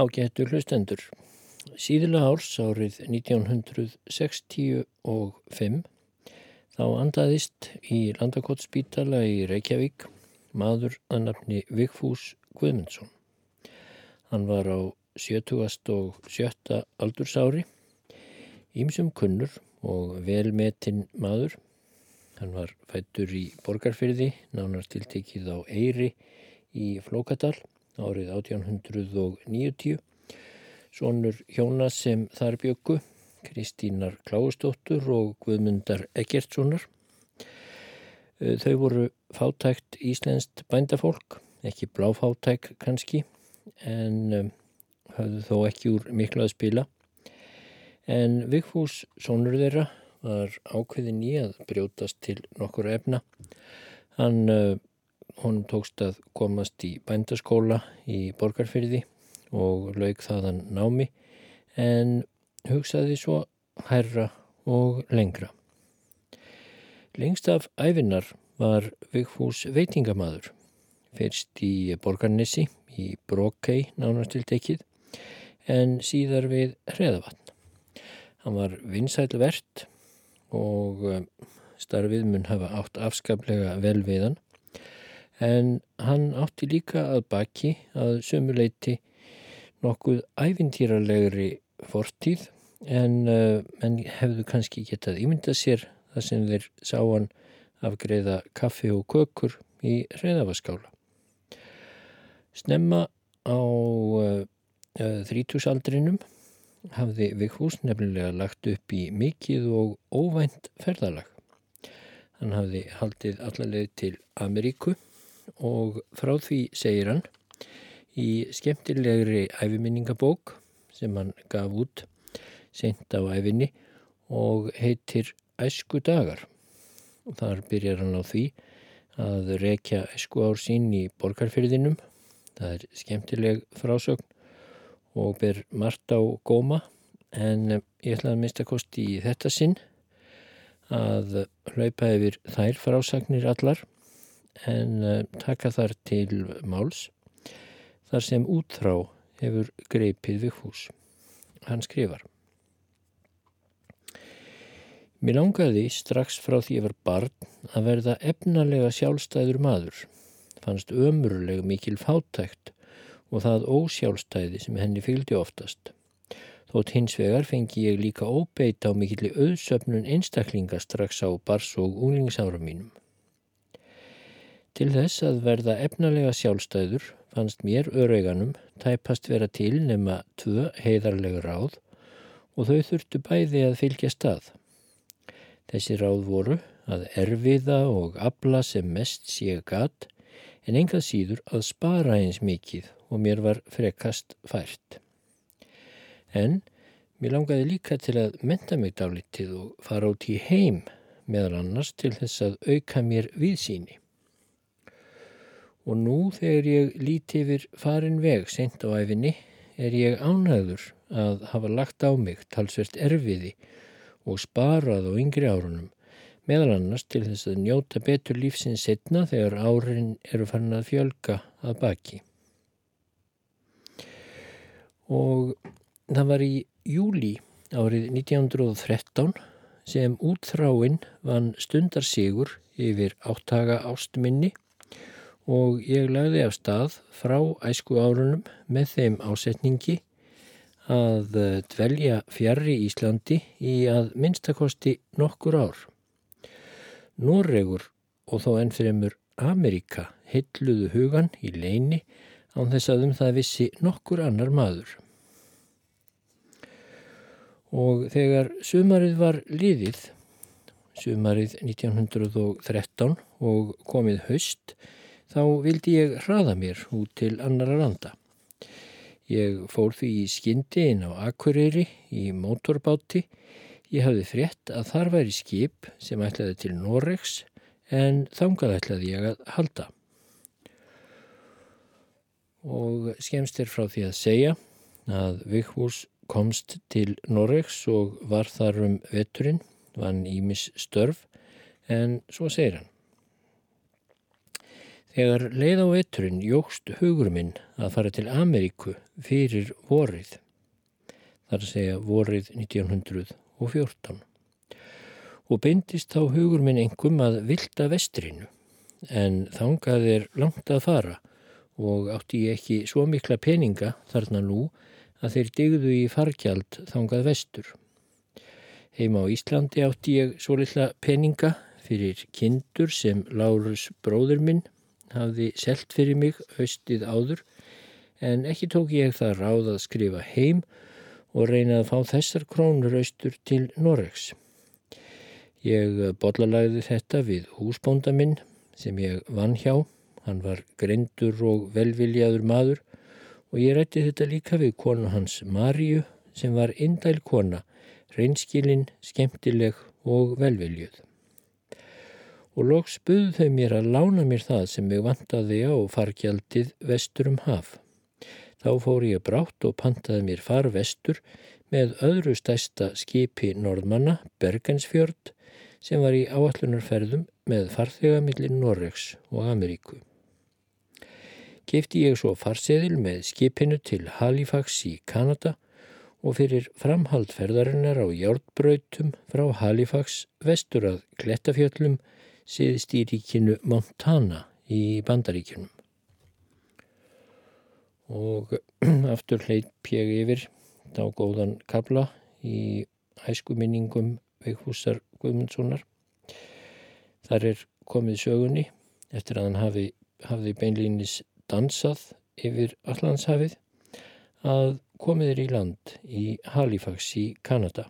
Ágættu hlustendur. Síðla árs árið 1965 þá andaðist í Landakottsbítala í Reykjavík maður að nafni Vigfús Guðmundsson. Hann var á 70. og 7. aldursári, ímsum kunnur og velmetinn maður. Hann var fættur í borgarfyrði, nánar tiltekið á Eyri í Flókadal árið 1890. Sónur hjóna sem þar byggu, Kristínar Kláustóttur og Guðmundar Eggertssonar. Þau voru fátækt íslenskt bændafólk, ekki bláfátæk kannski, en hafðu þó ekki úr miklu að spila. En Vigfús, sónur þeirra, var ákveðin í að brjótast til nokkur efna. Hann uh, honum tókst að komast í bændaskóla í borgarfyrði og laug þaðan námi en hugsaði svo herra og lengra. Lengst af æfinnar var Vigfús veitingamadur, fyrst í borgarnissi í Brokkei nánastiltekið en síðar við Hreðavatn. Hann var vinsælvert og eh, starfið mun hafa átt afskaplega vel við hann en hann átti líka að baki að sömuleiti nokkuð æfintýralegri fortíð en uh, menn hefðu kannski getað ímynda sér það sem þeir sá hann afgreða kaffi og kökur í reyðafaskála. Snemma á uh, uh, þrítúsaldrinum hafði Vigfús nefnilega lagt upp í mikið og óvænt ferðalag. Hann hafði haldið allarleið til Ameríku og frá því segir hann í skemmtilegri æfiminningabók sem hann gaf út sent á æfinni og heitir Æsku dagar. Þar byrjar hann á því að rekja æsku ár sín í borgarfyrðinum. Það er skemmtileg frásögn og ber margt á góma en ég ætlaði að mista kosti í þetta sinn að hlaupa yfir þær frásagnir allar en uh, taka þar til máls þar sem útþrá hefur greipið við hús. Hann skrifar Mér langaði strax frá því ég var barn að verða efnalega sjálfstæður maður. Fannst ömurleg mikil fátækt og það ósjálfstæði sem henni fylgdi oftast. Þótt hins vegar fengi ég líka óbeita á mikilli auðsöfnun einstaklinga strax á bars og unglingsára mínum. Til þess að verða efnalega sjálfstæður fannst mér örauganum tæpast vera til nema tvö heiðarlega ráð og þau þurftu bæði að fylgja stað. Þessi ráð voru að erfiða og abla sem mest sé gatt en engað síður að spara eins mikið og mér var frekast fært. En mér langaði líka til að menta mig dálitið og fara út í heim meðal annars til þess að auka mér viðsýni og nú þegar ég líti yfir farin veg sent á æfinni er ég ánæður að hafa lagt á mig talsvert erfiði og sparað á yngri árunum meðal annars til þess að njóta betur lífsins setna þegar árin eru farin að fjölga að baki. Og það var í júli árið 1913 sem útþráinn vann stundarsigur yfir áttaga ástminni og ég lagði af stað frá æsku árunum með þeim ásetningi að eh, dvelja fjari Íslandi í að minnstakosti nokkur ár. Norregur og þó ennfremur Amerika hilluðu hugan í leini án þess að um það vissi nokkur annar maður. Og þegar sumarið var liðið, sumarið 1913 og komið haust, þá vildi ég hraða mér út til annara landa. Ég fór því í skyndi inn á Akureyri í mótorbáti. Ég hafði frétt að þar væri skip sem ætlaði til Noregs en þangað ætlaði ég að halda. Og skemst er frá því að segja að Vigfús komst til Noregs og var þar um veturinn, vann Ímis störf en svo segir hann. Þegar leið á etturinn jógst hugur minn að fara til Ameríku fyrir vorið, þar að segja vorið 1914, og beindist þá hugur minn engum að vilda vestrinu, en þangað er langt að fara og átti ég ekki svo mikla peninga þarna nú að þeir digðu í fargjald þangað vestur. Heima á Íslandi átti ég svo litla peninga fyrir kindur sem Lárus bróður minn hafði selt fyrir mig haustið áður en ekki tók ég það ráð að skrifa heim og reyna að fá þessar krónur austur til Noregs. Ég bollalagði þetta við húsbónda minn sem ég vann hjá, hann var grendur og velviljaður maður og ég rætti þetta líka við konu hans Maríu sem var indæl kona, reynskilinn, skemmtileg og velviljuð. Og loks buðu þau mér að lána mér það sem ég vantaði á fargjaldið vestur um haf. Þá fór ég brátt og pantaði mér far vestur með öðru stæsta skipi norðmanna, Bergensfjörd, sem var í áallunarferðum með farþegamillin Norregs og Ameríku kefti ég svo farseðil með skipinu til Halifax í Kanada og fyrir framhaldferðarinnar á hjálpbrautum frá Halifax vestur að Klettafjöllum siðist í ríkinu Montana í Bandaríkinum. Og aftur hleyp ég yfir þá góðan kabla í hæskuminningum Veghúsar Guðmundssonar. Þar er komið sögunni eftir að hann hafi, hafi beinlýnis dansað yfir Allandshafið að komið er í land í Halifax í Kanada.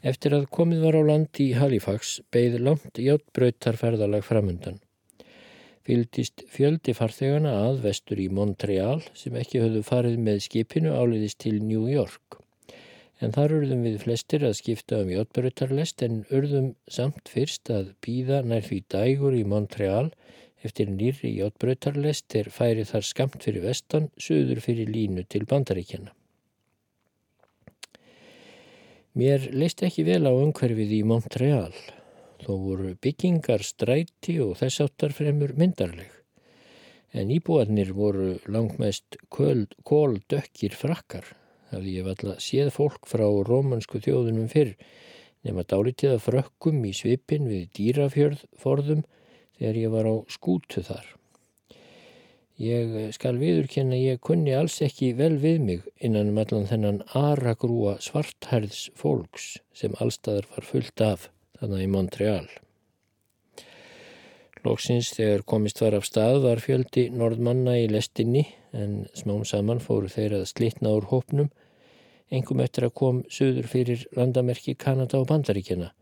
Eftir að komið var á land í Halifax beigð langt hjáttbröytarferðalag framundan. Fyldist fjöldi farþegana að vestur í Montreal sem ekki höfðu farið með skipinu áliðist til New York en þar urðum við flestir að skipta um játbörutarlest en urðum samt fyrst að býða nær því dægur í Montreal eftir nýri játbörutarlest er færi þar skamt fyrir vestan, söður fyrir línu til bandaríkjana. Mér leist ekki vel á umhverfið í Montreal, þó voru byggingar stræti og þess áttar fremur myndarleg. En íbúarnir voru langmest kóldökkir frakkar hafði ég valla séð fólk frá rómansku þjóðunum fyrr nema dálítið að frökkum í svipin við dýrafjörð forðum þegar ég var á skútu þar. Ég skal viðurkenna ég kunni alls ekki vel við mig innan um allan þennan aragrúa svarthærðs fólks sem allstaðar var fullt af þannig í Montreal. Lóksins þegar komist var af stað var fjöldi norðmanna í lestinni en smám saman fóru þeir að slitna úr hópnum engum eftir að kom söður fyrir landamerki Kanada og Bandaríkjana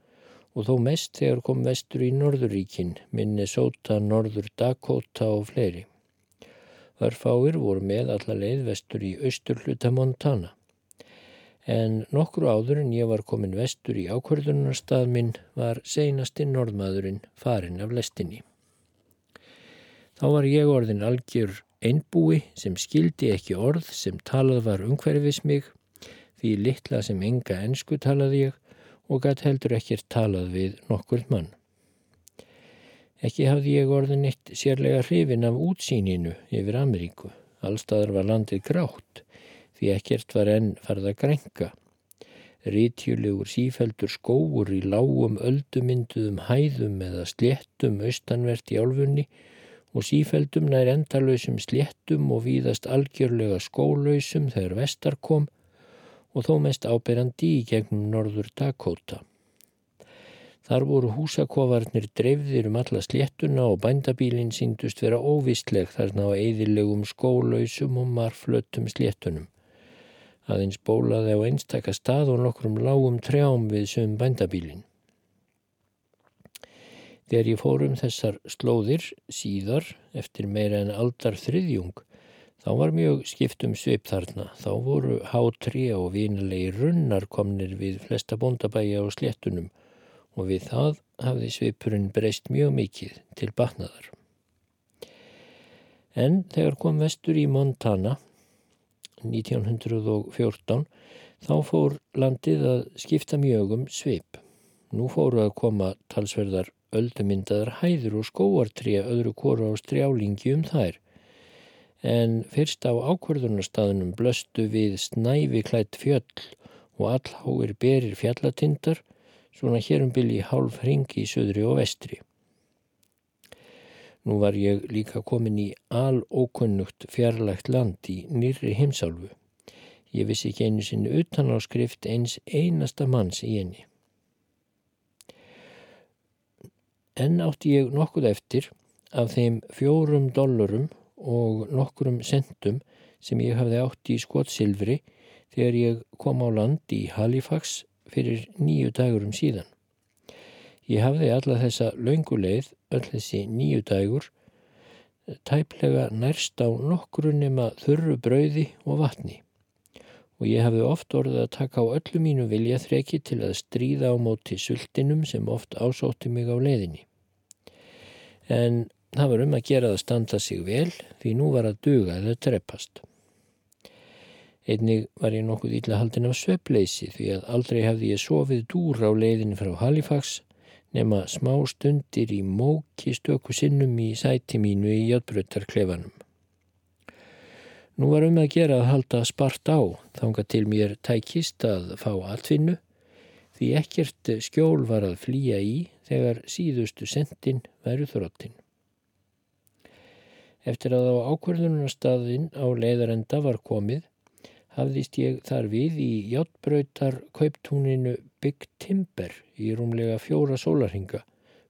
og þó mest þegar kom vestur í Norðuríkin, Minnesota, Norður Dakota og fleiri. Örfáir voru með alla leið vestur í austurluta Montana. En nokkru áður en ég var komin vestur í ákvörðunarstað minn var seinasti norðmaðurinn farin af lestinni. Þá var ég orðin algjör einbúi sem skildi ekki orð sem talað var umhverfis mig því litla sem enga ensku talaði ég og gætt heldur ekkert talað við nokkur mann. Ekki hafði ég orðin eitt sérlega hrifin af útsýninu yfir Ameríku. Allstaðar var landið grátt, því ekkert var enn farða grenga. Rítjulegur sífeldur skóur í lágum öldumynduðum hæðum eða sléttum austanvert í álfunni og sífeldum nær endalöysum sléttum og víðast algjörlega skólausum þegar vestar kom og þó mest áberandi í gegnum norður Dakota. Þar voru húsakofarnir dreifðir um alla sléttuna og bændabílinn síndust vera óvistleg þarna á eðilegum skólausum og marflötum sléttunum. Aðeins bólaði á einstaka stað og nokkrum lágum trjám við sögum bændabílinn. Þegar ég fórum þessar slóðir síðar eftir meira en aldar þriðjung Þá var mjög skiptum svip þarna. Þá voru hátri og vinalegi runnar komnir við flesta bóndabæja og sléttunum og við það hafði svipurinn breyst mjög mikið til batnaðar. En þegar kom vestur í Montana 1914 þá fór landið að skipta mjög um svip. Nú fóru að koma talsverðar öldumyndaðar hæður og skóartrija öðru kóru á strjálingi um þær. En fyrst á ákverðunarstaðunum blöstu við snæfi klætt fjöll og allháir berir fjallatindar, svona hérum bylji hálf hringi í söðri og vestri. Nú var ég líka komin í alókunnugt fjarlægt land í nýri heimsálfu. Ég vissi ekki einu sinni utan á skrift eins einasta manns í henni. En átti ég nokkuð eftir af þeim fjórum dollurum og nokkurum centum sem ég hafði átt í skotsilfri þegar ég kom á land í Halifax fyrir nýju dagurum síðan. Ég hafði alla þessa launguleið, öll þessi nýju dagur, tæplega nærst á nokkru nema þurru brauði og vatni og ég hafði oft orðið að taka á öllu mínu vilja þreki til að stríða á móti sultinum sem oft ásótti mig á leiðinni. En það var um að gera að standa sig vel því nú var að duga eða treppast. Einnig var ég nokkuð ítla haldin af svepleysi því að aldrei hafði ég sofið dúr á leiðinni frá Halifax nema smá stundir í móki stöku sinnum í sæti mínu í jötbröttarklefanum. Nú var um að gera að halda spart á, þanga til mér tækist að fá atvinnu, því ekkert skjól var að flýja í þegar síðustu sendin væru þróttin. Eftir að á ákverðunarstaðin á leiðarenda var komið, hafðist ég þar við í hjáttbröytar kauptúninu Big Timber í rúmlega fjóra sólarhinga,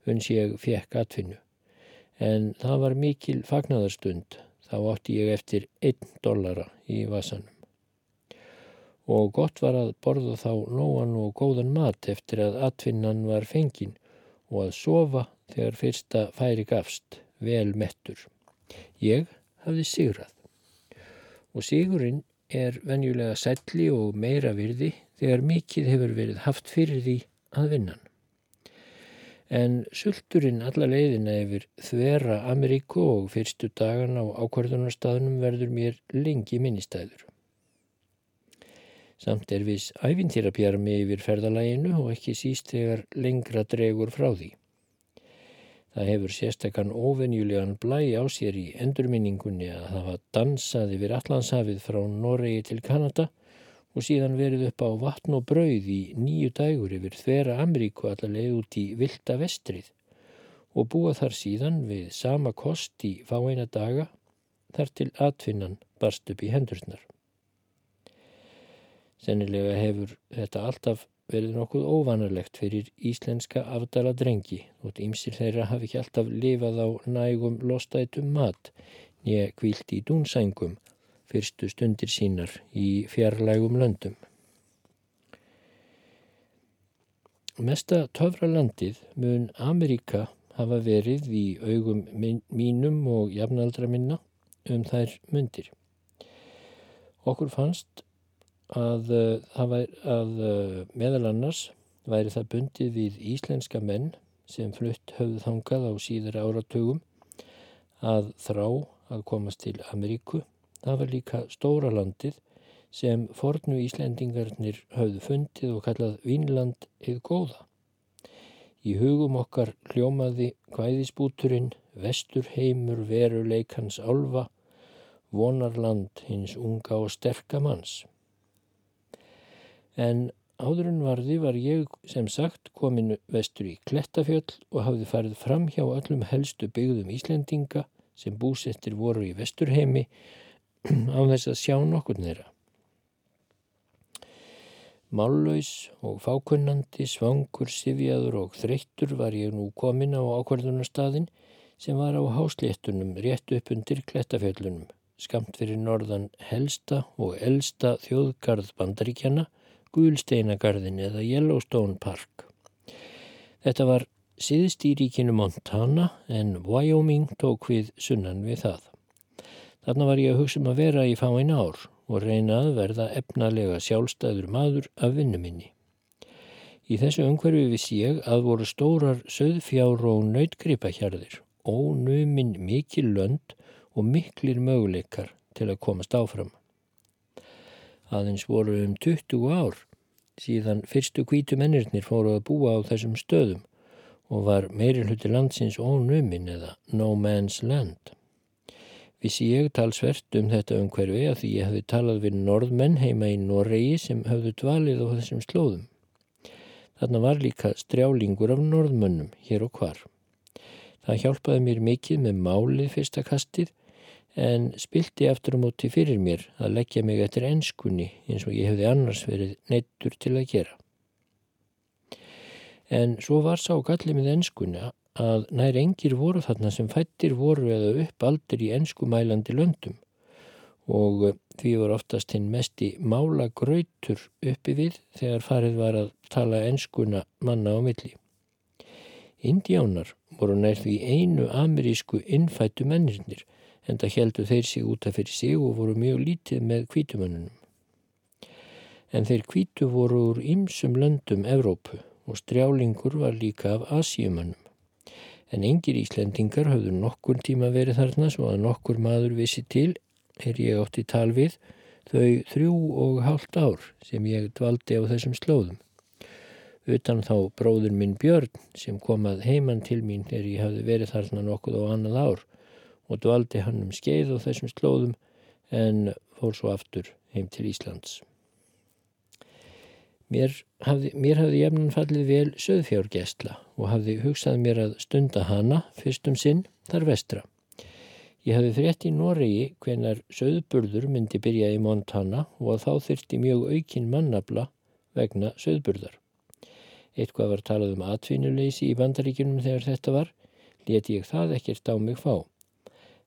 uns ég fekk atvinnu. En það var mikil fagnadarstund þá átti ég eftir einn dollara í vasanum. Og gott var að borða þá nóan og góðan mat eftir að atvinnan var fengin og að sofa þegar fyrsta færi gafst, vel mettur. Ég hafði sigrað. Og sigurinn er venjulega selli og meira virði þegar mikið hefur verið haft fyrir því að vinnan en sulturinn alla leiðina yfir þvera Ameríku og fyrstu dagan á ákvarðunarstaðnum verður mér lengi minnistæður. Samt er viss æfintýrapjarmi yfir ferðalæginu og ekki síst þegar lengra dregur frá því. Það hefur sérstakann ofenjulegan blæ á sér í endurminningunni að hafa dansað yfir Allandshafið frá Noregi til Kanada og síðan verið upp á vatn og brauð í nýju dægur yfir þvera Ameríku allarleið út í vilda vestrið og búa þar síðan við sama kost í fáeina daga þar til atfinnan barst upp í hendurnar. Sennilega hefur þetta alltaf verið nokkuð óvanarlegt fyrir íslenska afdala drengi og ímsir þeirra hafi ekki alltaf lifað á nægum lostætum mat nýja kvílt í dúnsængum fyrstu stundir sínar í fjarlægum löndum. Mesta töfralandið mun Ameríka hafa verið í augum mínum og jafnaldra minna um þær myndir. Okkur fannst að, að, að meðal annars væri það bundið við íslenska menn sem flutt höfð þangað á síðara áratugum að þrá að komast til Ameríku Það var líka stóra landið sem fornu Íslendingarnir hafðu fundið og kallað Vínland eða góða. Í hugum okkar hljómaði hvæðisbúturinn, vestur heimur veruleikans álfa, vonarland hins unga og sterkamanns. En áður en varði var ég sem sagt kominu vestur í Klettafjöll og hafði farið fram hjá öllum helstu byggðum Íslendinga sem búsettir voru í vesturheimi á þess að sjá nokkur þeirra. Mállaus og fákunnandi, svangur, sifjaður og þreyttur var ég nú komin á ákvarðunarstaðin sem var á hásléttunum rétt upp undir klettafjöllunum, skamt fyrir norðan helsta og elsta þjóðgarð bandaríkjana, Guðlsteinagarðin eða Yellowstone Park. Þetta var síðst í ríkinu Montana en Wyoming tók við sunnan við það. Þarna var ég að hugsa um að vera í fáin ár og reyna að verða efnalega sjálfstæður maður af vinnu minni. Í þessu umhverfi viss ég að voru stórar söðfjár og nautgripahjarðir, ónuminn mikil lönd og miklir möguleikar til að komast áfram. Aðeins voru um 20 ár síðan fyrstu kvítu mennirnir fóru að búa á þessum stöðum og var meiri hluti landsins ónumin eða no man's land. Vissi ég talsvert um þetta umhverfi að því ég hefði talað við norðmenn heima í Noregi sem höfðu dvalið á þessum slóðum. Þarna var líka strjálingur af norðmönnum hér og hvar. Það hjálpaði mér mikið með málið fyrsta kastið en spilti aftur á móti fyrir mér að leggja mig eftir ennskunni eins og ég hefði annars verið neittur til að gera. En svo var sá gallið með ennskunna að nær engir voru þarna sem fættir voru eða upp aldur í ennskumælandi löndum og því var oftast hinn mesti mála gröytur uppi við þegar farið var að tala ennskuna manna á milli. Indiánar voru nær því einu amerísku innfættu mennirnir en það heldu þeir sig útaf fyrir sig og voru mjög lítið með kvítumönnunum. En þeir kvítu voru úr ymsum löndum Evrópu og strjálingur var líka af Asíumönnum. En engir Íslendingar höfðu nokkur tíma verið þarna svo að nokkur maður vissi til, er ég átt í tal við, þau þrjú og hálft ár sem ég dvaldi á þessum slóðum. Utan þá bróður minn Björn sem komað heimann til mín er ég hafði verið þarna nokkuð á annað ár og dvaldi hann um skeið á þessum slóðum en fór svo aftur heim til Íslands. Mér hafði, mér hafði jæfnan fallið vel söðfjárgestla og hafði hugsað mér að stunda hana fyrstum sinn þar vestra. Ég hafði frétt í Noregi hvenar söðburður myndi byrja í Montana og að þá þyrti mjög aukin mannabla vegna söðburðar. Eitthvað var talað um atvinnuleysi í bandaríkunum þegar þetta var, leti ég það ekkert á mig fá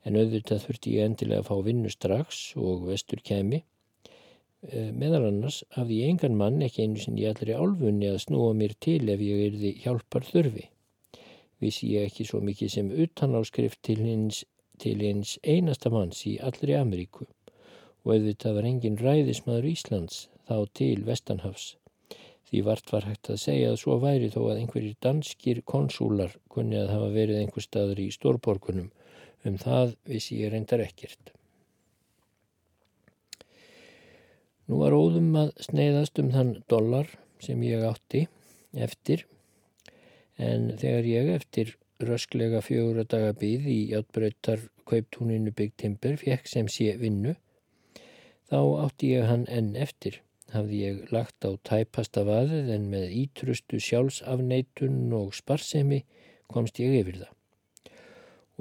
en auðvitað þurfti ég endilega að fá vinnu strax og vestur kemi. Eh, meðal annars hafði ég engan mann ekki einu sinni allri álfunni að snúa mér til ef ég erði hjálpar þurfi. Vissi ég ekki svo mikið sem utanálskrift til hins, til hins einasta manns í allri Ameríku og auðvitað var engin ræðismadur Íslands þá til Vestanhafs. Því vart var hægt að segja að svo væri þó að einhverjir danskir konsúlar kunni að hafa verið einhver staður í stórborgunum Um það vissi ég reyndar ekkert. Nú var óðum að sneiðast um þann dollar sem ég átti eftir en þegar ég eftir rösklega fjóra daga byð í játbröytar kauptúninu byggtimbur fekk sem sé vinnu þá átti ég hann enn eftir. Hafði ég lagt á tæpasta vaðið en með ítrustu sjálfsafneitun og sparsemi komst ég yfir það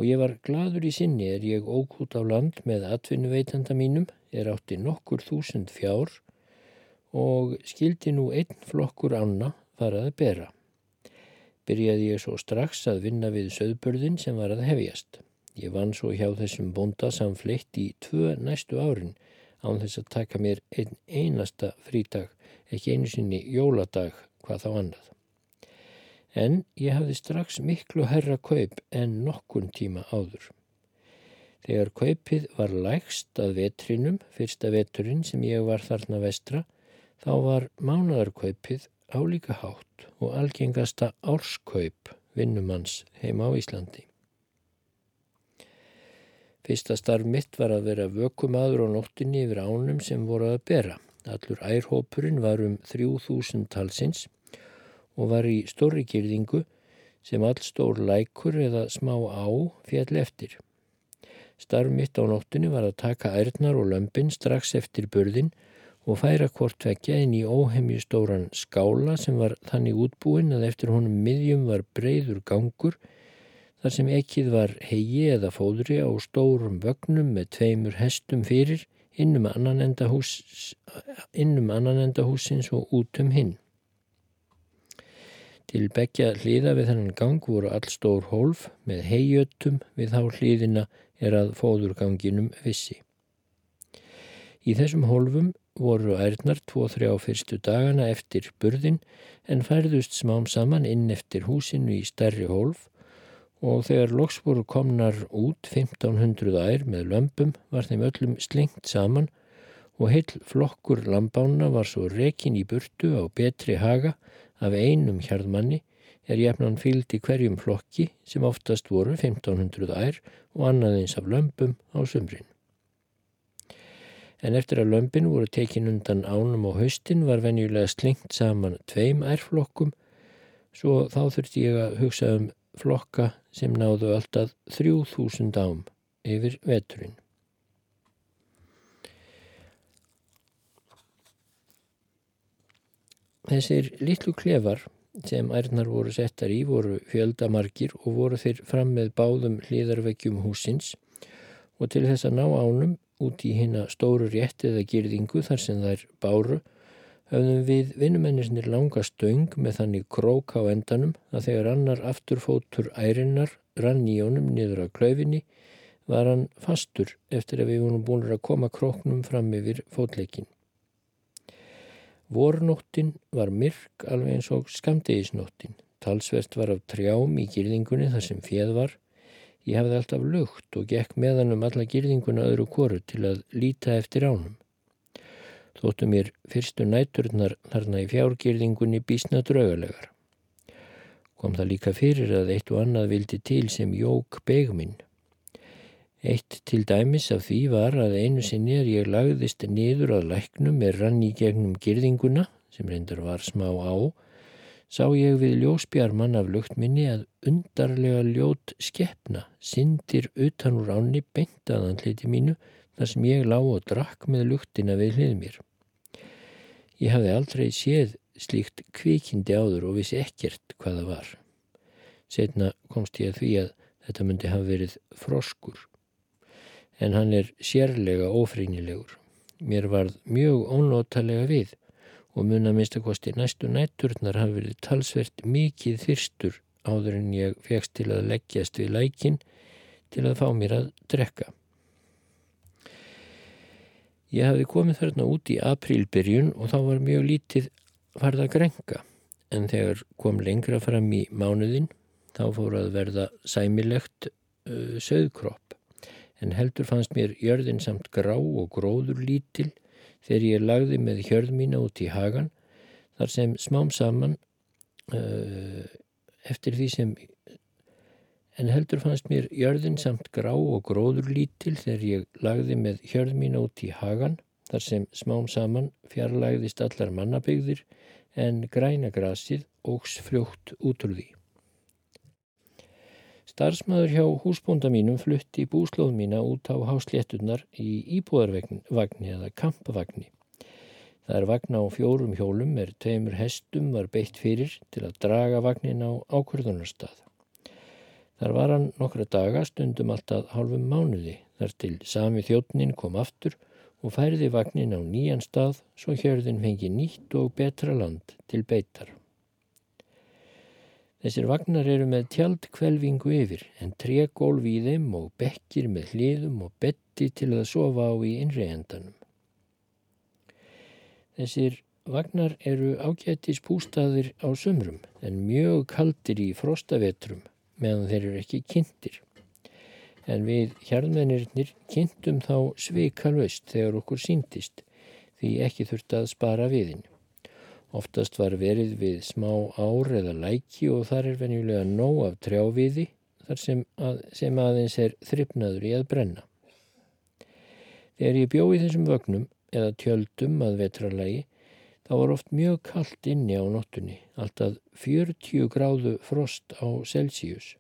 og ég var gladur í sinni er ég ók út á land með atvinnuveitanda mínum, er átti nokkur þúsund fjár og skildi nú einn flokkur anna faraði bera. Byrjaði ég svo strax að vinna við söðbörðin sem var að hefjast. Ég vann svo hjá þessum bonda samfleitt í tvö næstu árin án þess að taka mér einn einasta frítag, ekki einu sinni jóladag hvað þá annað en ég hafði strax miklu herra kaup en nokkun tíma áður. Þegar kaupið var lægst að vetrinum, fyrsta veturinn sem ég var þarna vestra, þá var mánadarkaupið álíka hátt og algengasta árskaup vinnumanns heima á Íslandi. Fyrsta starf mitt var að vera vökumadur á nóttinni yfir ánum sem voru að bera. Allur ærhópurinn var um 3000 talsins og var í stóri gyrðingu sem all stór lækur eða smá á fjall eftir. Starf mitt á nóttunni var að taka ærnar og lömpin strax eftir börðin og færa hvort vekja inn í óhemju stóran skála sem var þannig útbúin að eftir honum miðjum var breyður gangur þar sem ekkið var hegi eða fóðri á stórum vögnum með tveimur hestum fyrir innum annan enda húsins og út um hinn. Til begja hlýða við þennan gang voru allstór hólf með heijöttum við þá hlýðina er að fóðurganginum vissi. Í þessum hólfum voru ærnar tvo-þrjá fyrstu dagana eftir burðin en færðust smám saman inn eftir húsinu í stærri hólf og þegar loks voru komnar út 1500 ær með lömpum var þeim öllum slengt saman og heil flokkur lampána var svo rekin í burtu á betri haga af einum hjarðmanni er jefnan fyllt í hverjum flokki sem oftast voru 1500 ær og annaðins af lömpum á sumrin. En eftir að lömpin voru tekin undan ánum og haustin var venjulega slengt saman tveim ærflokkum Svo þá þurfti ég að hugsa um flokka sem náðu alltaf 3000 ám yfir veturinn. Þessir litlu klefar sem ærnar voru settar í voru fjöldamarkir og voru þeir fram með báðum hlýðarvekkjum húsins og til þess að ná ánum út í hérna stóru rétt eða girðingu þar sem þær báru höfðum við vinnumennisnir langa stöng með þannig krók á endanum að þegar annar afturfótur ærinnar rann í honum niður á klöfinni var hann fastur eftir að við vorum búin að koma króknum fram yfir fótleikin. Vornóttin var myrk alveg eins og skamdegisnóttin. Talsvert var af trjám í gyrðingunni þar sem fjöð var. Ég hafði alltaf lukt og gekk meðan um alla gyrðinguna öðru koru til að líta eftir ánum. Þóttu mér fyrstu næturnar þarna í fjárgyrðingunni bísna draugarlegar. Kom það líka fyrir að eitt og annað vildi til sem jók begminn. Eitt til dæmis af því var að einu sinni er ég lagðist niður að læknum með ranni gegnum girðinguna, sem reyndar var smá á, sá ég við ljósbjarmann af luktminni að undarlega ljót skeppna syndir utan úr ánni beintaðan hliti mínu þar sem ég lág og drakk með luktina við hlið mér. Ég hafði aldrei séð slíkt kvikindi áður og vissi ekkert hvaða var. Setna komst ég að því að þetta myndi hafa verið froskur en hann er sérlega ófrínilegur. Mér varð mjög ónótalega við og mun að minnstakosti næstu nætturnar hafi verið talsvert mikið þyrstur áður en ég fegst til að leggjast við lækin til að fá mér að drekka. Ég hafði komið þarna út í aprílbyrjun og þá var mjög lítið farða grenga en þegar kom lengra fram í mánuðin þá fór að verða sæmilegt uh, söðkropp en heldur fannst mér jörðin samt grá og gróður lítil þegar ég lagði með hjörð mína út í hagan þar sem smám saman uh, eftir því sem en heldur fannst mér jörðin samt grá og gróður lítil þegar ég lagði með hjörð mína út í hagan þar sem smám saman fjarlægðist allar mannabygðir en græna grasið ógs fljótt út Starfsmaður hjá húsbónda mínum flutti búslóð mína út á hásléttunar í íbúðarvagni eða kampavagni. Það er vagna á fjórum hjólum er tveimur hestum var beitt fyrir til að draga vagnin á ákvörðunarstað. Þar var hann nokkra daga stundum alltaf hálfum mánuði þar til sami þjóttnin kom aftur og færði vagnin á nýjan stað svo hjörðin fengi nýtt og betra land til beitar. Þessir vagnar eru með tjaldkvelvingu yfir en trególf í þeim og bekkir með hliðum og betti til að sofa á í innregendanum. Þessir vagnar eru ágættis pústaðir á sömrum en mjög kaldir í frostavetrum meðan þeir eru ekki kynntir. En við hjarnmennirnir kynntum þá sveikalvöst þegar okkur síndist því ekki þurft að spara viðinu. Oftast var verið við smá ár eða læki og þar er venjulega nóg af trjáviði þar sem, að, sem aðeins er þryfnaður í að brenna. Þegar ég bjóði þessum vögnum eða tjöldum að vetralagi þá var oft mjög kallt inni á nottunni, alltaf 40 gráðu frost á Celsius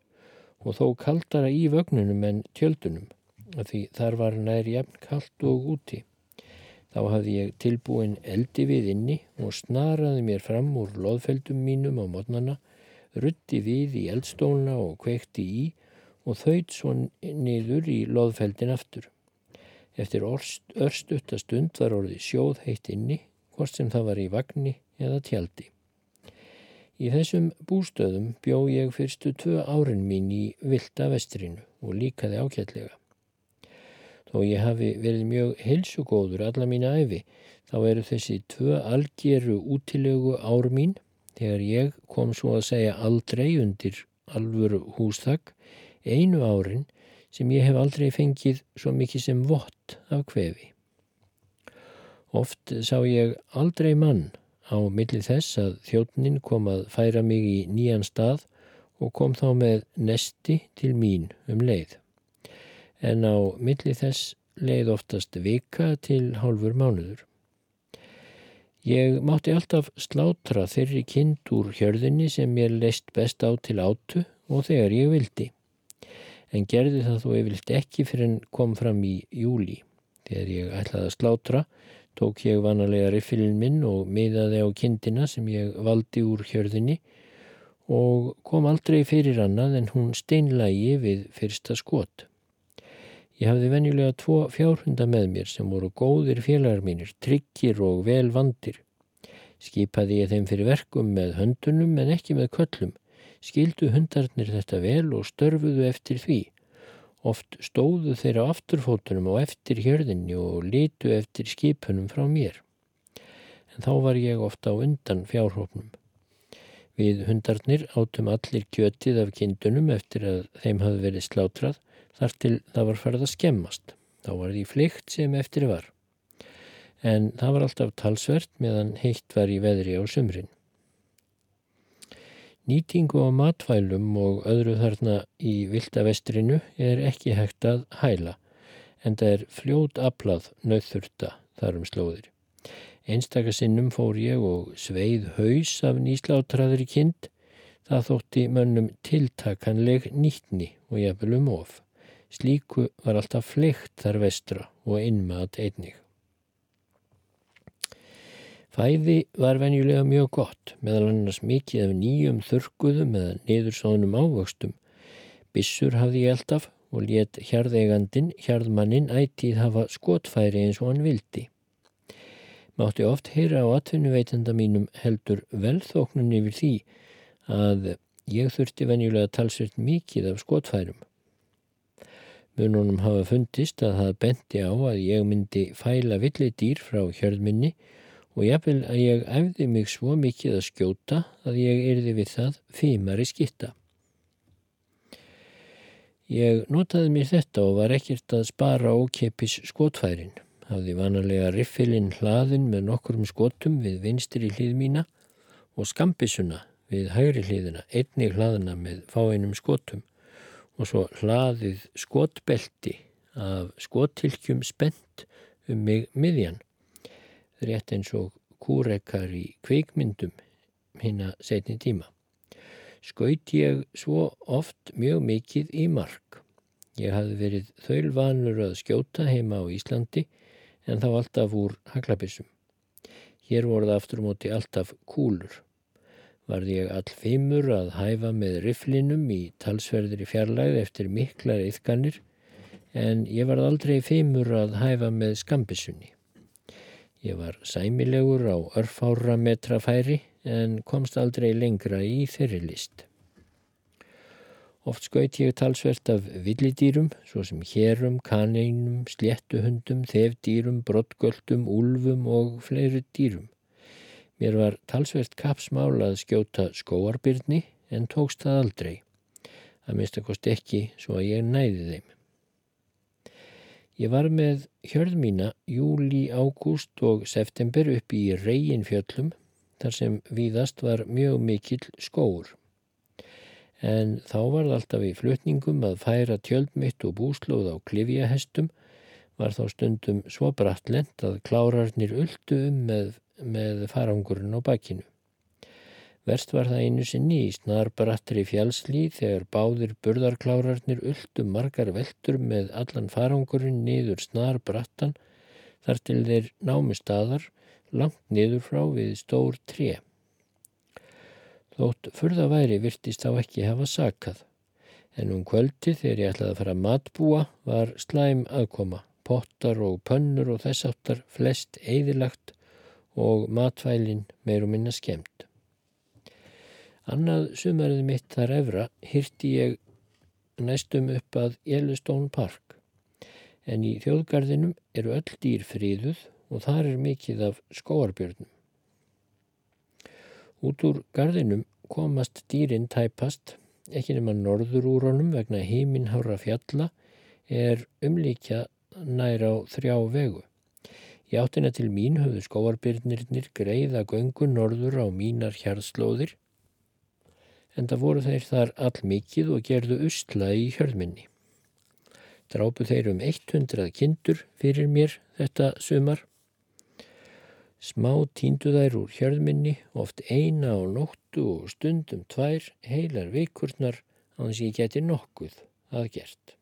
og þó kaldara í vögnunum en tjöldunum, því þar var nær jafn kallt og úti. Þá hafði ég tilbúin eldi við inni og snaraði mér fram úr loðfeldum mínum á modnana, rutti við í eldstóna og kvekti í og þauðt svo niður í loðfeldin aftur. Eftir örstutta stund var orðið sjóð heitt inni, hvort sem það var í vagnni eða tjaldi. Í þessum bústöðum bjó ég fyrstu tvö árin mín í vilda vestrinu og líkaði ákjallega. Þó ég hafi verið mjög heilsugóður alla mína æfi, þá eru þessi tvö algjöru útilegu ár mín, þegar ég kom svo að segja aldrei undir alvöru hústak, einu árin sem ég hef aldrei fengið svo mikið sem vott af kvefi. Oft sá ég aldrei mann á milli þess að þjóttnin kom að færa mig í nýjan stað og kom þá með nesti til mín um leið en á milli þess leið oftast vika til hálfur mánuður. Ég mátti alltaf slátra þeirri kind úr hjörðinni sem ég leist best á til átu og þegar ég vildi. En gerði það þó ég vildi ekki fyrir en kom fram í júli. Þegar ég ætlaði að slátra tók ég vanalega riffilinn minn og miðaði á kindina sem ég valdi úr hjörðinni og kom aldrei fyrir annað en hún steinlægi við fyrsta skot. Ég hafði venjulega tvo fjárhunda með mér sem voru góðir félagar mínir, tryggir og vel vandir. Skipaði ég þeim fyrir verkum með höndunum en ekki með köllum. Skildu hundarnir þetta vel og störfuðu eftir því. Oft stóðu þeirra afturfótunum og eftir hjörðinni og litu eftir skipunum frá mér. En þá var ég ofta á undan fjárhópnum. Við hundarnir átum allir kjötið af kindunum eftir að þeim hafði verið slátrað þar til það var farið að skemmast. Þá var því flykt sem eftir var. En það var alltaf talsvert meðan heitt var í veðri á sumrin. Nýtingu á matvælum og öðru þarna í vildavestrinu er ekki hægt að hæla, en það er fljót aflað nöðþurta þarum slóðir. Einstakasinnum fór ég og sveið haus af nýslátraður í kind, það þótti mönnum tiltakanleg nýttni og jafnvel um of. Slíku var alltaf fleikt þar vestra og innmat einnig. Fæði var venjulega mjög gott, meðal annars mikið af nýjum þurkuðum eða niðursónum ávöxtum. Bissur hafði ég alltaf og let hjarðegandin, hjarðmannin, ætið hafa skotfæri eins og hann vildi. Mátti oft heyra á atvinnuveitenda mínum heldur velþóknun yfir því að ég þurfti venjulega talsveit mikið af skotfærum. Mununum hafa fundist að það benti á að ég myndi fæla villidýr frá hjörðminni og jáfnvel að ég efði mig svo mikið að skjóta að ég erði við það fímari skitta. Ég notaði mér þetta og var ekkert að spara ókepis skotfærin. Hafði vanalega riffilinn hlaðin með nokkurum skotum við vinstri hlið mína og skambisuna við hægri hliðina, einni hlaðina með fáinum skotum og svo hlaðið skotbelti af skottilkjum spennt um mig miðjan. Rétt eins og kúrekar í kveikmyndum hinn að setni tíma. Skaut ég svo oft mjög mikið í mark. Ég hafði verið þaulvanur að skjóta heima á Íslandi en þá alltaf úr haglabissum. Hér voruð aftur móti alltaf kúlur varð ég allfimur að hæfa með riflinum í talsverðri fjarlæð eftir miklar yfganir en ég var aldrei fimur að hæfa með skambissunni. Ég var sæmilegur á örfára metra færi en komst aldrei lengra í þeirri list. Oft skaut ég talsvert af villidýrum, svo sem hérum, kaneinum, sléttuhundum, þefdýrum, brottgöldum, úlfum og fleiri dýrum. Mér var talsvert kapsmál að skjóta skóarbyrni en tókst það aldrei. Það minnstakost ekki svo að ég næði þeim. Ég var með hjörð mína júli, ágúst og september upp í reygin fjöllum þar sem víðast var mjög mikill skóur. En þá var það alltaf í flutningum að færa tjöldmitt og búslóð á klifjahestum var þá stundum svo brattlent að klárarnir uldu um með með farangurinn á bakinu. Verst var það einu sinni í snarbrattri fjálslí þegar báðir burðarklárarnir uldu margar veldur með allan farangurinn niður snarbrattan þar til þeir námi staðar langt niður frá við stór tré. Þótt furðaværi virtist þá ekki hafa sakað, en um kvöldi þegar ég ætlaði að fara að matbúa var slæm aðkoma, pottar og pönnur og þess aftar flest eðilagt og matvælin meir og minna skemmt. Annað sumarið mitt þar efra hyrti ég næstum upp að Yellowstone Park en í þjóðgarðinum eru öll dýr fríðuð og þar er mikið af skóarbjörnum. Út úr garðinum komast dýrin tæpast, ekki nema norður úr honum vegna heiminhára fjalla er umlíkja nær á þrjá vegu. Í áttina til mín höfðu skóarbyrnirnir greiða göngu norður á mínar hjarðslóðir en það voru þeir þar all mikið og gerðu usla í hjörðminni. Drápu þeir um 100 kindur fyrir mér þetta sumar. Smá tíndu þær úr hjörðminni, oft eina á nóttu og stundum tvær heilar vikurnar á þess að ég geti nokkuð að gert.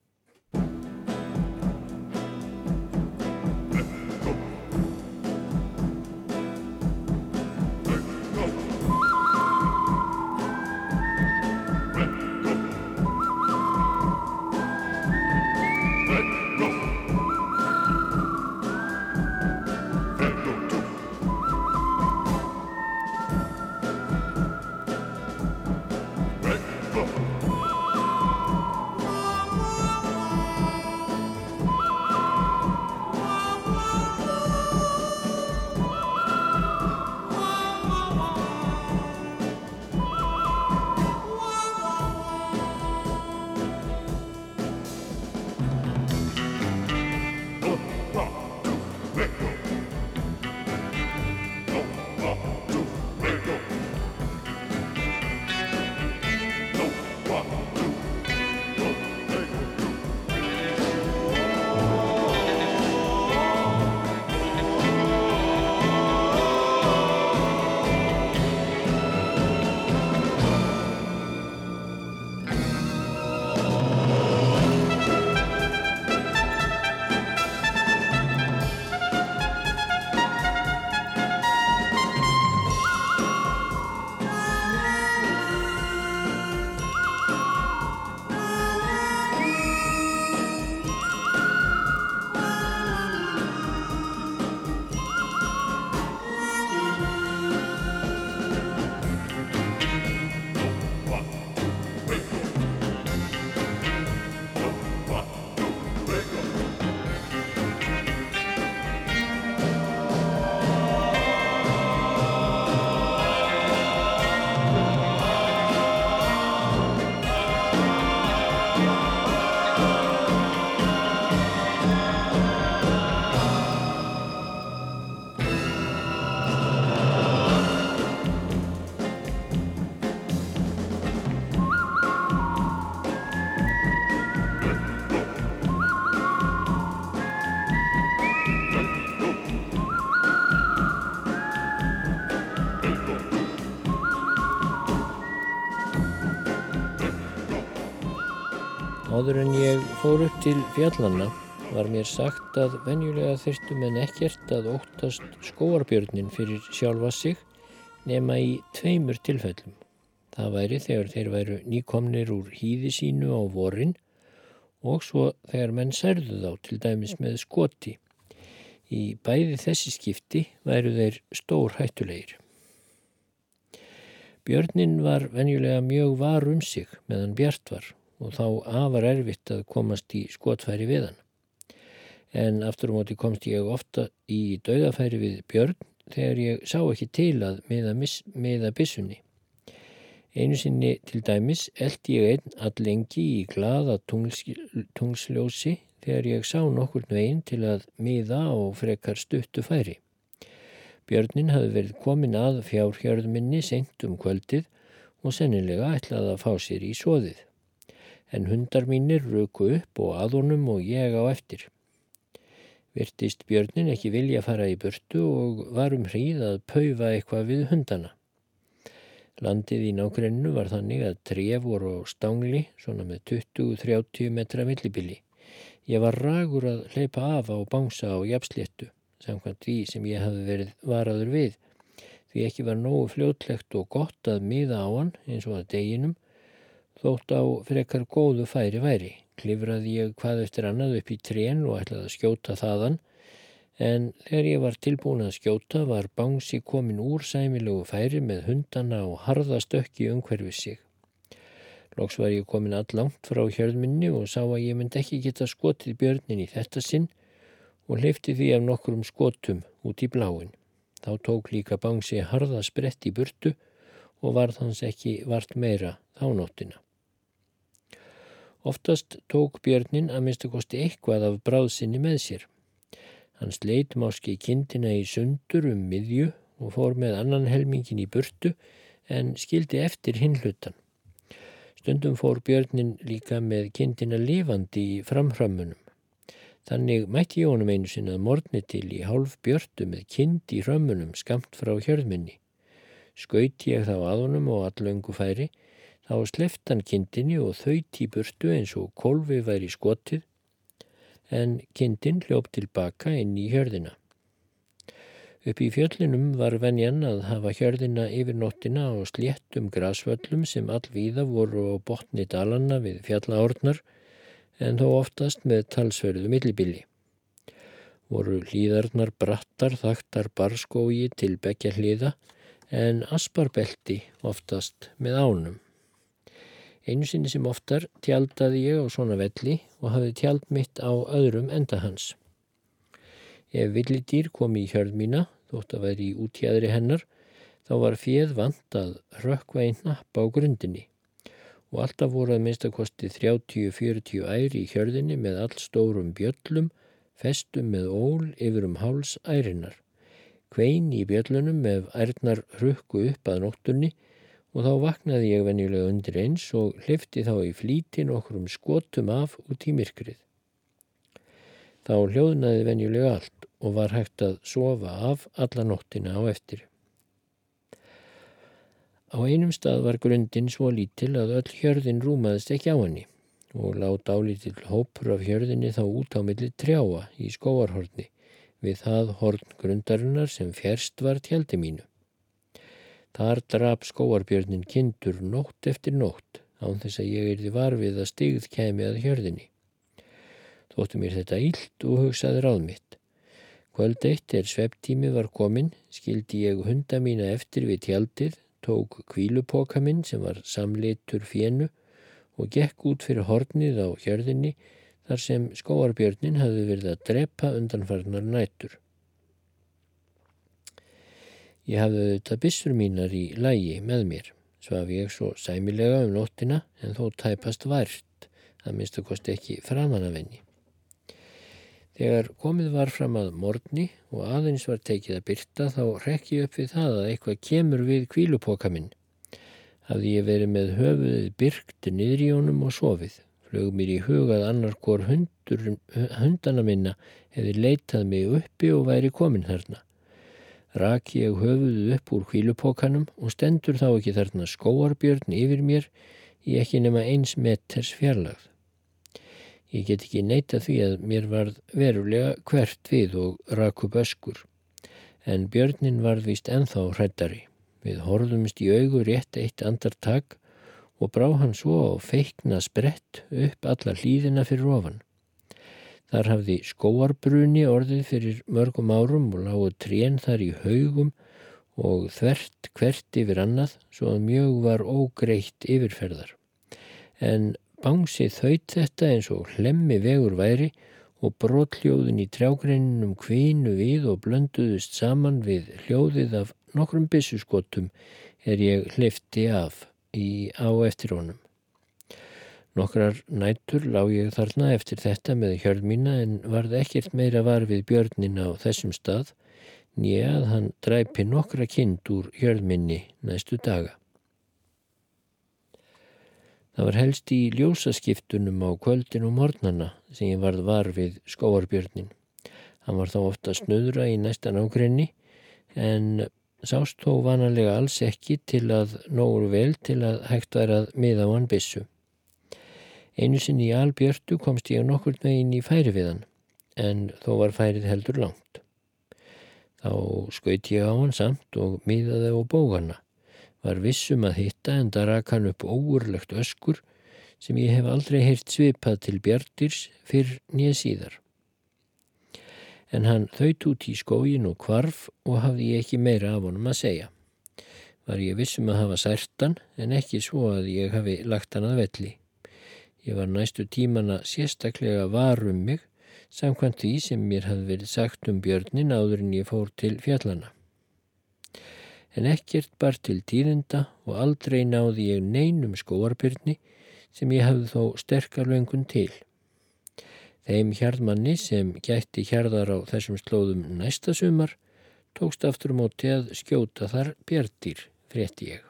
Áður en ég fór upp til fjallanna var mér sagt að venjulega þurftum en ekkert að óttast skóarbjörnin fyrir sjálfa sig nema í tveimur tilfellum. Það væri þegar þeir væru nýkomnir úr hýði sínu á vorin og svo þegar menn særðu þá til dæmis með skoti. Í bæði þessi skipti væru þeir stór hættulegir. Björnin var venjulega mjög var um sig meðan bjart var og þá afar erfitt að komast í skotfæri við hann. En aftur á móti komst ég ofta í dauðafæri við björn þegar ég sá ekki til að miða bissunni. Einu sinni til dæmis eld ég einn allengi í glada tungsljósi þegar ég sá nokkur veginn til að miða á frekar stuttu færi. Björnin hafði verið komin að fjárhjörðminni sent um kvöldið og sennilega ætlaði að fá sér í svoðið en hundar mínir ruku upp og aðunum og ég á eftir. Virtist björnin ekki vilja fara í burtu og var um hríð að paufa eitthvað við hundana. Landið í nákrennu var þannig að tref voru á stangli, svona með 20-30 metra villibili. Ég var ragur að hleypa af á bánsa á jafnsléttu, samkvæmt því sem ég hafi verið varaður við, því ekki var nógu fljótlegt og gott að miða á hann eins og að deginum Þótt á frekar góðu færi væri. Klifraði ég hvað eftir annað upp í trén og ætlaði að skjóta þaðan en þegar ég var tilbúin að skjóta var bánsi komin úr sæmilegu færi með hundana og harðastökki umhverfið sig. Lóks var ég komin allangt frá hjörðminni og sá að ég myndi ekki geta skotið björnin í þetta sinn og leifti því af nokkrum skotum út í bláin. Þá tók líka bánsi harða sprett í burtu og varð hans ekki vart meira þá nóttina. Oftast tók björnin að minnstu kosti eitthvað af bráðsynni með sér. Hann sleit máski kindina í sundur um miðju og fór með annan helmingin í burtu en skildi eftir hinlutan. Stundum fór björnin líka með kindina lifandi í framhrammunum. Þannig mætti honum einu sinna að morni til í hálf björtu með kind í hrömmunum skamt frá hjörðminni. Skauti ég þá að honum og allöngu færi, þá sleft hann kindinni og þauðt í burtu eins og kolvi væri skotið, en kindin hljópt tilbaka inn í hjörðina. Upp í fjöllunum var venjan að hafa hjörðina yfir nóttina og sléttum grasvöllum sem allvíða voru á botni dalanna við fjallaórnar en þó oftast með talsverðu millibili. Voru hlýðarnar brattar þaktar barskói til begja hlýða en asparbelti oftast með ánum. Einu sinni sem oftar tjaldaði ég á svona velli og hafði tjald mitt á öðrum enda hans. Ef villidýr kom í hjörð mína, þótt að væri í útjæðri hennar, þá var fjöð vant að rökkva einn napp á grundinni og alltaf voru að minnstakosti 30-40 æri í hjörðinni með allstórum bjöllum, festum með ól yfir um háls ærinar. Kvein í bjöllunum ef ærnar rukku upp að nóttunni og þá vaknaði ég venjulega undir eins og hlifti þá í flítin okkur um skotum af út í myrkrið. Þá hljóðnaði venjulega allt og var hægt að sofa af alla nóttina á eftir. Á einum stað var grundin svo lítil að öll hjörðin rúmaðist ekki á henni og láta álítill hópur af hjörðinni þá út á milli trjáa í skóarhorni við það horn grundarinnar sem fjerst var tjaldi mínu. Þar drap skóarbjörnin kindur nótt eftir nótt án þess að ég erði varfið að stigð kemi að hjörðinni. Þóttu mér þetta ílt og hugsaði ráð mitt. Kvöld eitt er svepptími var komin, skildi ég hunda mína eftir við tjaldið tók kvílupoka minn sem var samlitur fjennu og gekk út fyrir hornið á hjörðinni þar sem skóarbjörnin hafði verið að drepa undanfarnar nætur. Ég hafði auðvitað bissur mínar í lægi með mér, svaf ég svo sæmilega um nóttina en þó tæpast vært, það minnstu kosti ekki framannavenni. Þegar komið var fram að morgni og aðeins var tekið að byrta þá rekki upp við það að eitthvað kemur við kvílupoka minn. Hafði ég verið með höfuðið byrkt niður í honum og sofið. Flög mér í hugað annar hvort hundur, hundana minna hefði leitað mig uppi og væri komin þarna. Raki ég höfuðið upp úr kvílupokanum og stendur þá ekki þarna skóarbjörn yfir mér í ekki nema eins meters fjarlagð. Ég get ekki neyta því að mér varð verulega hvert við og raku böskur. En björnin varð vist enþá hrættari. Við horfumst í augu rétt eitt andartak og brá hann svo á feikna sprett upp alla hlýðina fyrir ofan. Þar hafði skóarbruni orðið fyrir mörgum árum og lágu trén þar í haugum og þvert hvert yfir annað svo að mjög var ógreitt yfirferðar. En Bangsi þaut þetta eins og hlemmi vegur væri og brotljóðin í trjágreininum kvínu við og blönduðust saman við hljóðið af nokkrum bissuskotum er ég hlifti af í á eftir honum. Nokkrar nættur lág ég þarna eftir þetta með hjörð mína en varð ekkert meira var við björnin á þessum stað nýja að hann dræpi nokkra kind úr hjörðminni næstu daga. Það var helst í ljósaskiptunum á kvöldin og mornana sem ég varð var við skóarbjörnin. Hann var þá ofta snöðra í næstan ágrenni en sást þó vanalega alls ekki til að nógur vel til að hægt væri að miða á hann bissu. Einu sinni í albjörtu komst ég nokkur megin í færi við hann en þó var færið heldur langt. Þá skaut ég á hann samt og miðaði á bógarna var vissum að hitta en það rak hann upp óurlegt öskur sem ég hef aldrei heyrt svipað til bjartirs fyrr nýja síðar. En hann þaut út í skógin og kvarf og hafði ég ekki meira af honum að segja. Var ég vissum að hafa særtan en ekki svo að ég hafi lagt hann að velli. Ég var næstu tímana sérstaklega varum mig samkvæmt því sem mér hafði verið sagt um björnin áður en ég fór til fjallana en ekkert bar til tíðinda og aldrei náði ég neinum skóarbyrni sem ég hafði þó sterkar löngun til. Þeim hjarðmanni sem gætti hjarðar á þessum slóðum næsta sumar tókst aftur móti að skjóta þar björnir, frétti ég.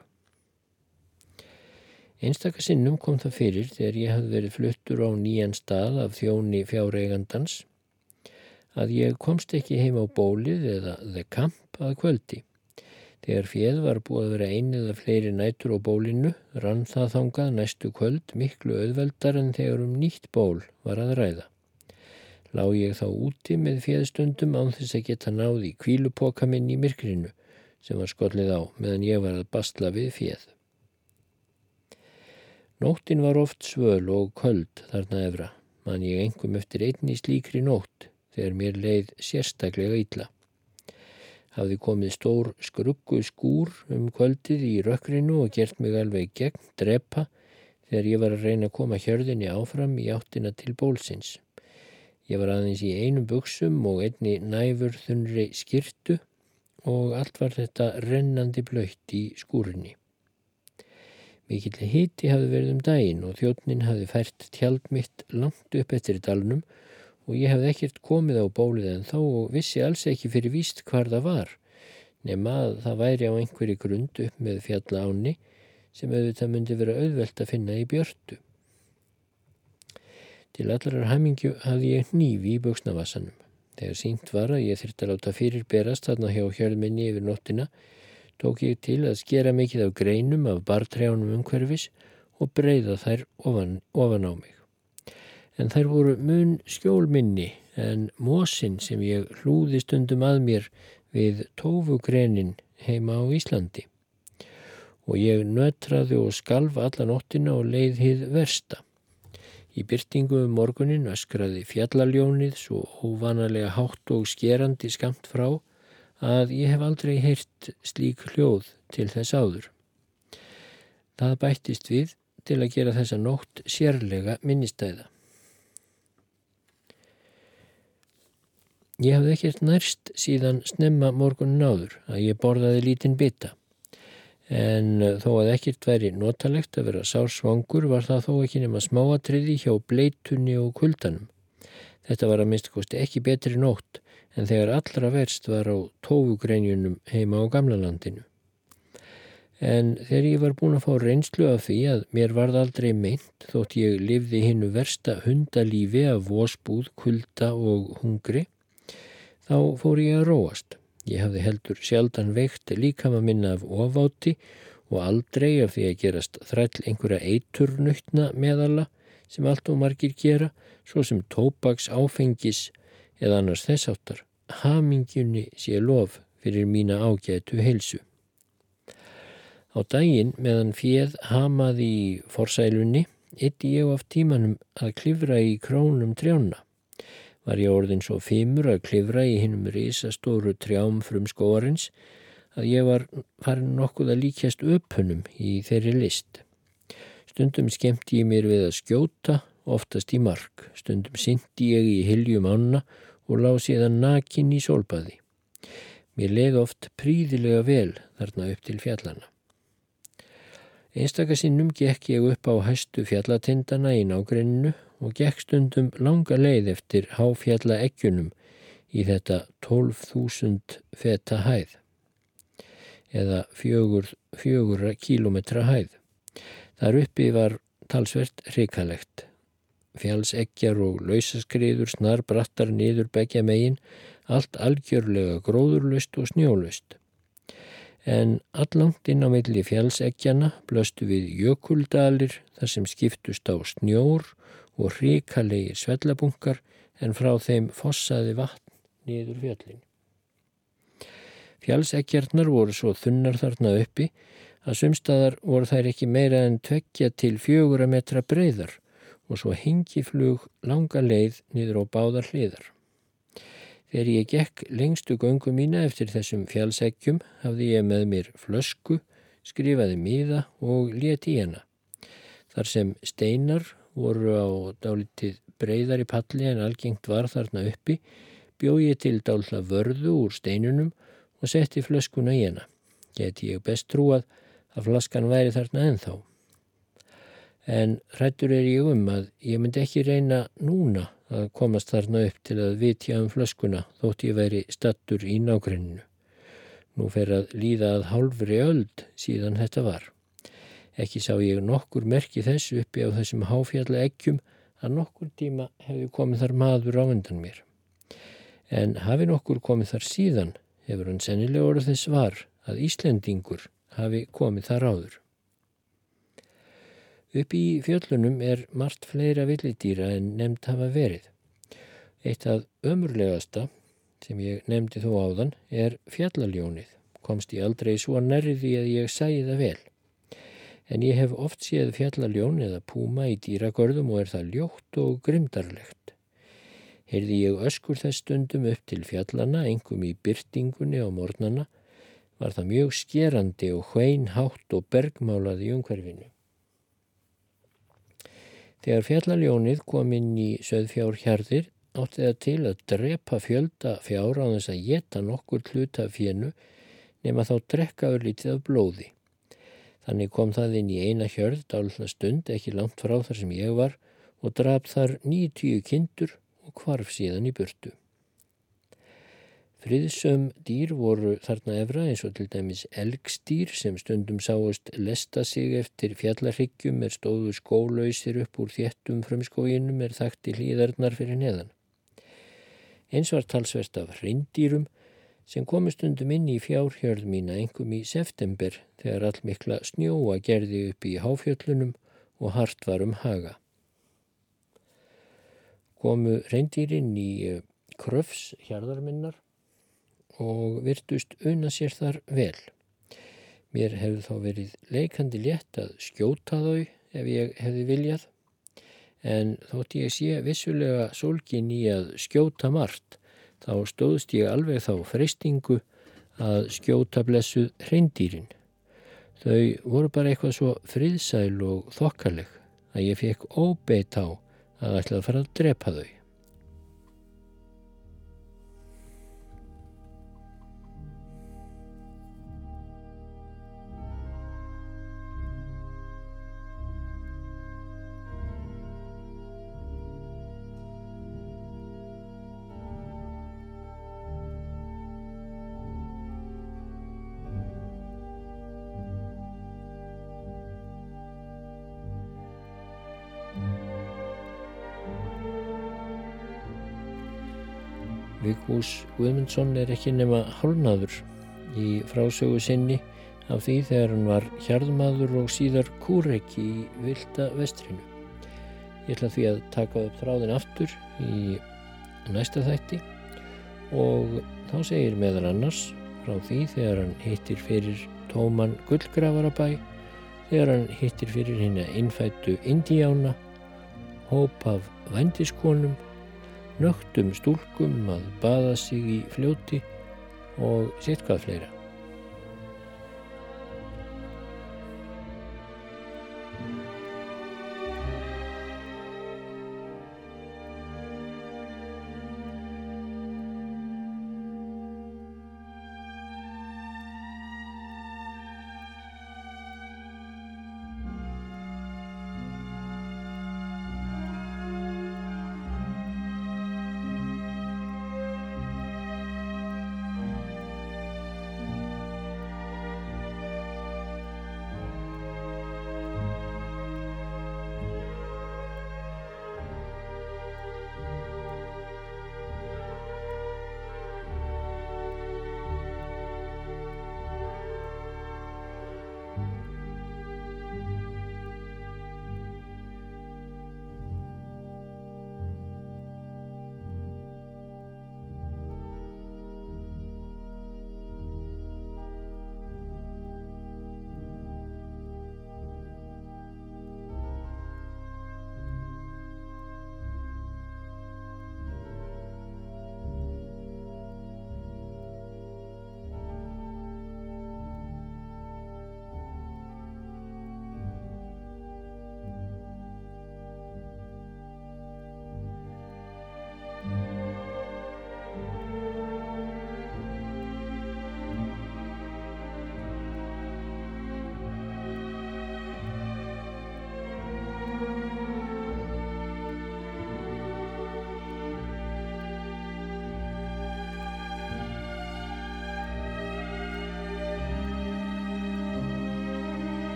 Einstakasinnum kom það fyrir þegar ég hafði verið fluttur á nýjan stað af þjóni fjáreigandans að ég komst ekki heim á bólið eða the camp að kvöldi. Þegar fjöð var búið að vera einið að fleiri nætur á bólinu rann það þangað næstu kvöld miklu auðveldar en þegar um nýtt ból var að ræða. Lá ég þá úti með fjöðstundum án þess að geta náði kvílupoka minn í myrkrinu sem var skollið á meðan ég var að bastla við fjöð. Nóttin var oft svöl og köld þarna efra, mann ég engum eftir einni slíkri nótt þegar mér leið sérstaklega ítla hafði komið stór skruggu skúr um kvöldið í rökkrinu og gert mig alveg gegn drepa þegar ég var að reyna að koma hjörðinni áfram í áttina til bólsins. Ég var aðeins í einum buksum og einni næfur þunri skirtu og allt var þetta rennandi blöytt í skúrinni. Mikill hiti hafði verið um daginn og þjóttnin hafði fært tjald mitt langt upp eftir dalnum og ég hefði ekkert komið á bólið en þó og vissi alls ekki fyrir víst hvar það var nema að það væri á einhverju grund upp með fjalla áni sem auðvitað myndi vera auðvelt að finna í björtu. Til allarar hamingju hafði ég nýfi í buksnavassanum. Þegar sínt var að ég þurfti að láta fyrir berast þarna hjá hjörðminni yfir nóttina tók ég til að skera mikið af greinum af bartrjánum umhverfis og breyða þær ofan, ofan á mig en þær voru mun skjólminni en mósin sem ég hlúði stundum að mér við tófugrenin heima á Íslandi. Og ég nötraði og skalf alla nóttina og leið hið versta. Í byrtingu um morgunin öskraði fjallaljónið svo óvanalega hátt og skerandi skamt frá að ég hef aldrei heyrt slík hljóð til þess áður. Það bættist við til að gera þessa nótt sérlega minnistæða. Ég hafði ekkert nærst síðan snemma morgunin áður að ég borðaði lítinn bytta. En þó að ekkert væri notalegt að vera sársvangur var það þó ekki nema smáatriði hjá bleitunni og kuldanum. Þetta var að minnst kosti ekki betri nótt en þegar allra verst var á tófugreinjunum heima á gamla landinu. En þegar ég var búin að fá reynslu af því að mér varð aldrei meint þótt ég livði hinnu versta hundalífi af vósbúð, kulda og hungri þá fór ég að róast. Ég hafði heldur sjaldan veikt líkama minna af ofáti og aldrei af því að gerast þræll einhverja eiturnutna meðalla sem allt og margir gera, svo sem tópaks áfengis eða annars þess áttar. Hamingjunni sé lof fyrir mína ágætu heilsu. Á daginn meðan fjöð hamaði í forsælunni, eitti ég af tímanum að klifra í krónum trjána var ég orðin svo fimur að klifra í hinnum risastóru trjám frum skóarins að ég var farin nokkuð að líkjast öpunum í þeirri list. Stundum skemmti ég mér við að skjóta, oftast í mark. Stundum syndi ég í hiljum ána og lág síðan nakin í sólbaði. Mér leið oft príðilega vel þarna upp til fjallana. Einstakasinnum gekk ég upp á hæstu fjallatindana í nágrenninu og gekk stundum langa leið eftir háfjalla eggjunum í þetta 12.000 feta hæð eða fjögur, fjögura kílometra hæð. Þar uppi var talsvert hrikalegt. Fjallseggjar og lausaskriður snar brattar niður begja megin, allt algjörlega gróðurlust og snjólust. En allangt inn á milli fjallseggjana blöstu við jökuldalir þar sem skiptust á snjór og ríkalegir svellabunkar en frá þeim fossaði vatn niður fjöllin. Fjálseggjarnar voru svo þunnar þarna uppi að sumstaðar voru þær ekki meira en tveggja til fjögura metra breyðar og svo hengi flug langa leið niður á báðar hliðar. Þegar ég gekk lengstu göngu mína eftir þessum fjálseggjum hafði ég með mér flösku, skrifaði míða og leti í hana. Þar sem steinar voru á dálitið breyðar í palli en algengt var þarna uppi, bjóð ég til dálta vörðu úr steinunum og setti flöskuna í hana. Geti ég best trúað að flaskan væri þarna ennþá. En hrættur er ég um að ég myndi ekki reyna núna að komast þarna upp til að vitja um flöskuna þótt ég væri stattur í nákrenninu. Nú fer að líða að hálfri öld síðan þetta var. Ekki sá ég nokkur merki þessu uppi á þessum háfjalla eggjum að nokkur tíma hefði komið þar maður á undan mér. en hafi nokkur komið þar síðan hefur hann sennilega orðið þess var að Íslendingur hafi komið þar áður. Upp í fjöllunum er margt fleira villidýra en nefnd hafa verið. Eitt af ömurlegasta sem ég nefndi þó áðan er fjallaljónið. Komst ég aldrei svo nærði að ég sæði það vel. En ég hef oft séð fjallaljón eða púma í dýragörðum og er það ljótt og grimdarlegt. Heyrði ég öskur þess stundum upp til fjallana, engum í byrtingunni á mornana, var það mjög skerandi og hvein hátt og bergmálaði umhverfinu. Þegar fjallaljónið kom inn í söðfjár hjarðir átti það til að drepa fjölda fjár á þess að geta nokkur hluta fjennu nema þá drekka örlítið af blóði. Þannig kom það inn í eina hjörð dálitla stund ekki langt frá þar sem ég var og draf þar 90 kindur og kvarf síðan í burtu. Friðsum dýr voru þarna efra eins og til dæmis elgstýr sem stundum sáist lesta sig eftir fjallarhyggjum er stóðu skólausir upp úr þéttum frumskóginum er þakkt í hlýðarnar fyrir neðan. Eins var talsvert af hrindýrum sem komi stundum inn í fjárhjörð mína engum í september þegar allmikla snjóa gerði upp í háfjöllunum og hart var um haga. Komu hrindýrin í eh, kröfs hjarðarminnar og virtust unna sér þar vel. Mér hefði þá verið leikandi létt að skjóta þau ef ég hefði viljað, en þótt ég sé vissulega sólgin í að skjóta margt, þá stóðst ég alveg þá freystingu að skjóta blessuð hreindýrin. Þau voru bara eitthvað svo friðsæl og þokkaleg að ég fekk óbeitt á að ætla að fara að drepa þau. Vigfús Guðmundsson er ekki nema hálnaður í frásögu sinni af því þegar hann var hjarðmaður og síðar kúreki í vilda vestrinu. Ég ætla því að taka upp þráðin aftur í næsta þætti og þá segir meðal annars frá því þegar hann hittir fyrir tóman gullgravarabæ, þegar hann hittir fyrir hinn að innfættu indíjána, hóp af vændiskonum nögtum stúlkum að baða sig í fljóti og sitt hvað fleira.